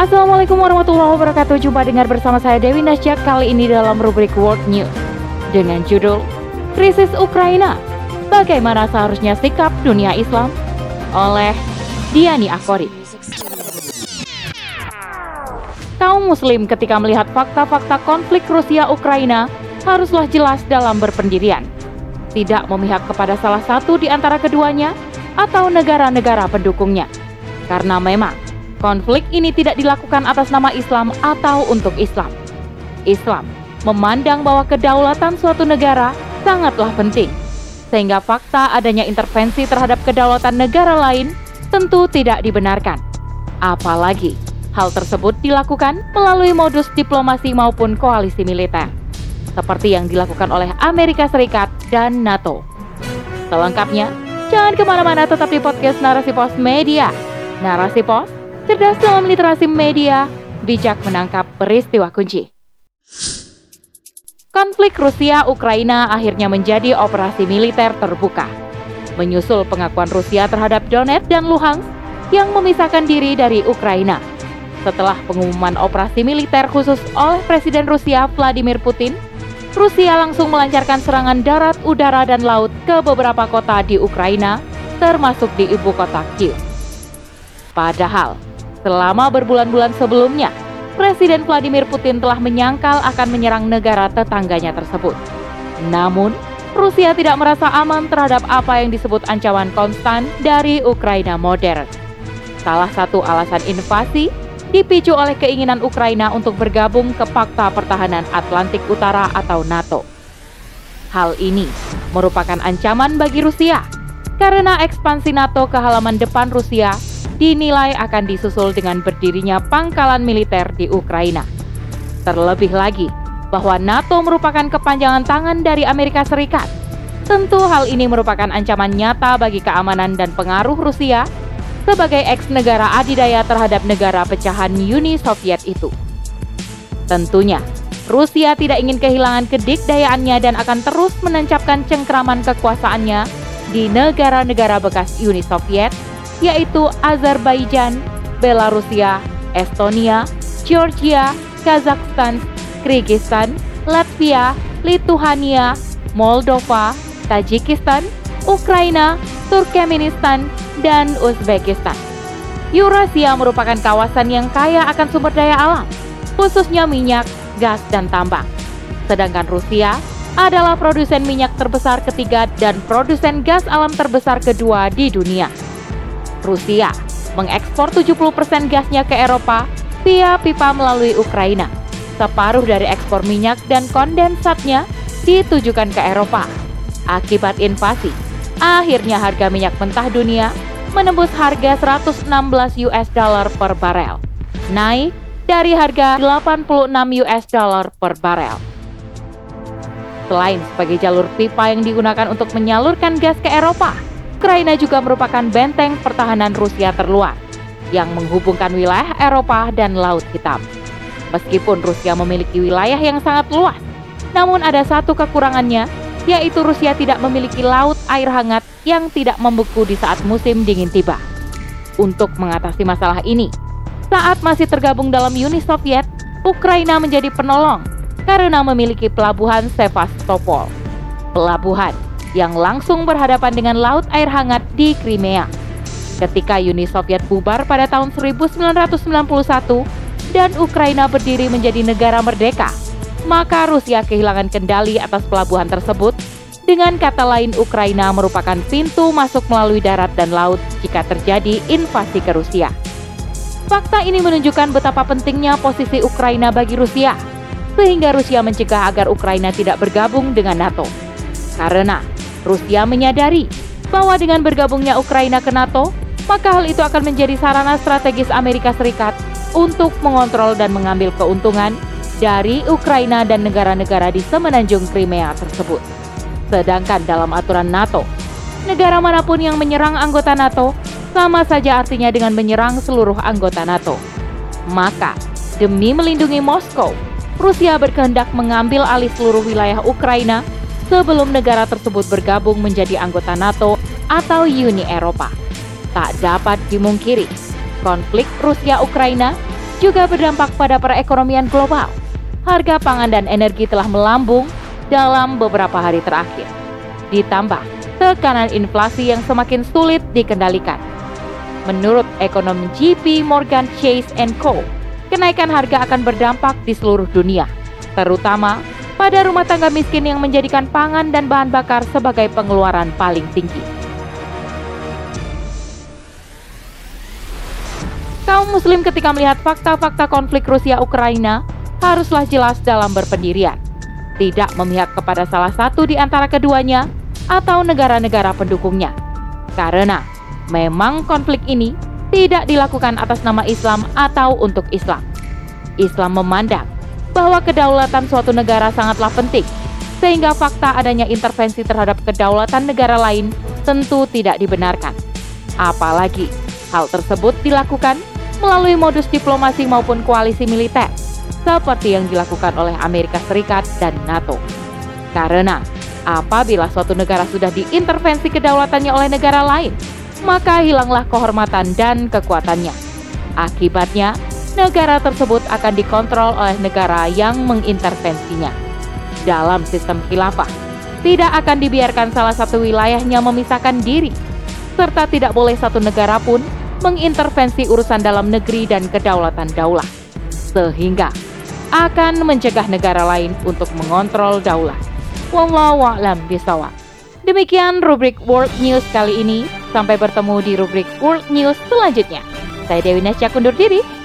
Assalamualaikum warahmatullahi wabarakatuh. Jumpa dengar bersama saya Dewi Nasjak. Kali ini dalam rubrik World News Dengan judul Krisis Ukraina. Bagaimana seharusnya sikap dunia Islam? Oleh Diani Akori Kaum muslim ketika melihat fakta-fakta konflik Rusia-Ukraina Haruslah jelas dalam berpendirian. Tidak memihak kepada salah satu di antara keduanya Atau negara-negara pendukungnya. Karena memang Konflik ini tidak dilakukan atas nama Islam atau untuk Islam. Islam memandang bahwa kedaulatan suatu negara sangatlah penting, sehingga fakta adanya intervensi terhadap kedaulatan negara lain tentu tidak dibenarkan. Apalagi hal tersebut dilakukan melalui modus diplomasi maupun koalisi militer, seperti yang dilakukan oleh Amerika Serikat dan NATO. Selengkapnya, jangan ke mana-mana tetap di podcast Narasi Pos Media. Narasi Pos cerdas dalam literasi media, bijak menangkap peristiwa kunci. Konflik Rusia-Ukraina akhirnya menjadi operasi militer terbuka, menyusul pengakuan Rusia terhadap Donetsk dan Luhansk yang memisahkan diri dari Ukraina. Setelah pengumuman operasi militer khusus oleh Presiden Rusia Vladimir Putin, Rusia langsung melancarkan serangan darat, udara, dan laut ke beberapa kota di Ukraina, termasuk di ibu kota Kiev. Padahal, Selama berbulan-bulan sebelumnya, Presiden Vladimir Putin telah menyangkal akan menyerang negara tetangganya tersebut. Namun, Rusia tidak merasa aman terhadap apa yang disebut ancaman konstan dari Ukraina modern. Salah satu alasan invasi dipicu oleh keinginan Ukraina untuk bergabung ke Pakta Pertahanan Atlantik Utara atau NATO. Hal ini merupakan ancaman bagi Rusia karena ekspansi NATO ke halaman depan Rusia dinilai akan disusul dengan berdirinya pangkalan militer di Ukraina. Terlebih lagi, bahwa NATO merupakan kepanjangan tangan dari Amerika Serikat. Tentu hal ini merupakan ancaman nyata bagi keamanan dan pengaruh Rusia sebagai ex-negara adidaya terhadap negara pecahan Uni Soviet itu. Tentunya, Rusia tidak ingin kehilangan kedikdayaannya dan akan terus menancapkan cengkraman kekuasaannya di negara-negara bekas Uni Soviet yaitu Azerbaijan, Belarusia, Estonia, Georgia, Kazakhstan, Kyrgyzstan, Latvia, Lithuania, Moldova, Tajikistan, Ukraina, Turkmenistan, dan Uzbekistan. Eurasia merupakan kawasan yang kaya akan sumber daya alam, khususnya minyak, gas, dan tambang. Sedangkan Rusia adalah produsen minyak terbesar ketiga dan produsen gas alam terbesar kedua di dunia. Rusia mengekspor 70% gasnya ke Eropa via pipa melalui Ukraina. Separuh dari ekspor minyak dan kondensatnya ditujukan ke Eropa. Akibat invasi, akhirnya harga minyak mentah dunia menembus harga 116 US dollar per barel, naik dari harga 86 US dollar per barel. Selain sebagai jalur pipa yang digunakan untuk menyalurkan gas ke Eropa, Ukraina juga merupakan benteng pertahanan Rusia terluar yang menghubungkan wilayah Eropa dan Laut Hitam. Meskipun Rusia memiliki wilayah yang sangat luas, namun ada satu kekurangannya, yaitu Rusia tidak memiliki laut air hangat yang tidak membeku di saat musim dingin tiba. Untuk mengatasi masalah ini, saat masih tergabung dalam Uni Soviet, Ukraina menjadi penolong karena memiliki pelabuhan Sevastopol. Pelabuhan yang langsung berhadapan dengan laut air hangat di Crimea. Ketika Uni Soviet bubar pada tahun 1991 dan Ukraina berdiri menjadi negara merdeka, maka Rusia kehilangan kendali atas pelabuhan tersebut. Dengan kata lain, Ukraina merupakan pintu masuk melalui darat dan laut jika terjadi invasi ke Rusia. Fakta ini menunjukkan betapa pentingnya posisi Ukraina bagi Rusia, sehingga Rusia mencegah agar Ukraina tidak bergabung dengan NATO. Karena Rusia menyadari bahwa dengan bergabungnya Ukraina ke NATO, maka hal itu akan menjadi sarana strategis Amerika Serikat untuk mengontrol dan mengambil keuntungan dari Ukraina dan negara-negara di semenanjung Crimea tersebut. Sedangkan dalam aturan NATO, negara mana pun yang menyerang anggota NATO sama saja artinya dengan menyerang seluruh anggota NATO. Maka, demi melindungi Moskow, Rusia berkehendak mengambil alih seluruh wilayah Ukraina sebelum negara tersebut bergabung menjadi anggota NATO atau Uni Eropa. Tak dapat dimungkiri, konflik Rusia-Ukraina juga berdampak pada perekonomian global. Harga pangan dan energi telah melambung dalam beberapa hari terakhir. Ditambah tekanan inflasi yang semakin sulit dikendalikan. Menurut ekonom JP Morgan Chase Co., kenaikan harga akan berdampak di seluruh dunia, terutama pada rumah tangga miskin yang menjadikan pangan dan bahan bakar sebagai pengeluaran paling tinggi. Kaum muslim ketika melihat fakta-fakta konflik Rusia-Ukraina haruslah jelas dalam berpendirian, tidak memihak kepada salah satu di antara keduanya atau negara-negara pendukungnya. Karena memang konflik ini tidak dilakukan atas nama Islam atau untuk Islam. Islam memandang bahwa kedaulatan suatu negara sangatlah penting, sehingga fakta adanya intervensi terhadap kedaulatan negara lain tentu tidak dibenarkan. Apalagi hal tersebut dilakukan melalui modus diplomasi maupun koalisi militer, seperti yang dilakukan oleh Amerika Serikat dan NATO. Karena apabila suatu negara sudah diintervensi kedaulatannya oleh negara lain, maka hilanglah kehormatan dan kekuatannya. Akibatnya, negara tersebut akan dikontrol oleh negara yang mengintervensinya. Dalam sistem khilafah, tidak akan dibiarkan salah satu wilayahnya memisahkan diri, serta tidak boleh satu negara pun mengintervensi urusan dalam negeri dan kedaulatan daulah, sehingga akan mencegah negara lain untuk mengontrol daulah. Wallahu a'lam bisawab. Demikian rubrik World News kali ini. Sampai bertemu di rubrik World News selanjutnya. Saya Dewi Nasya kundur diri.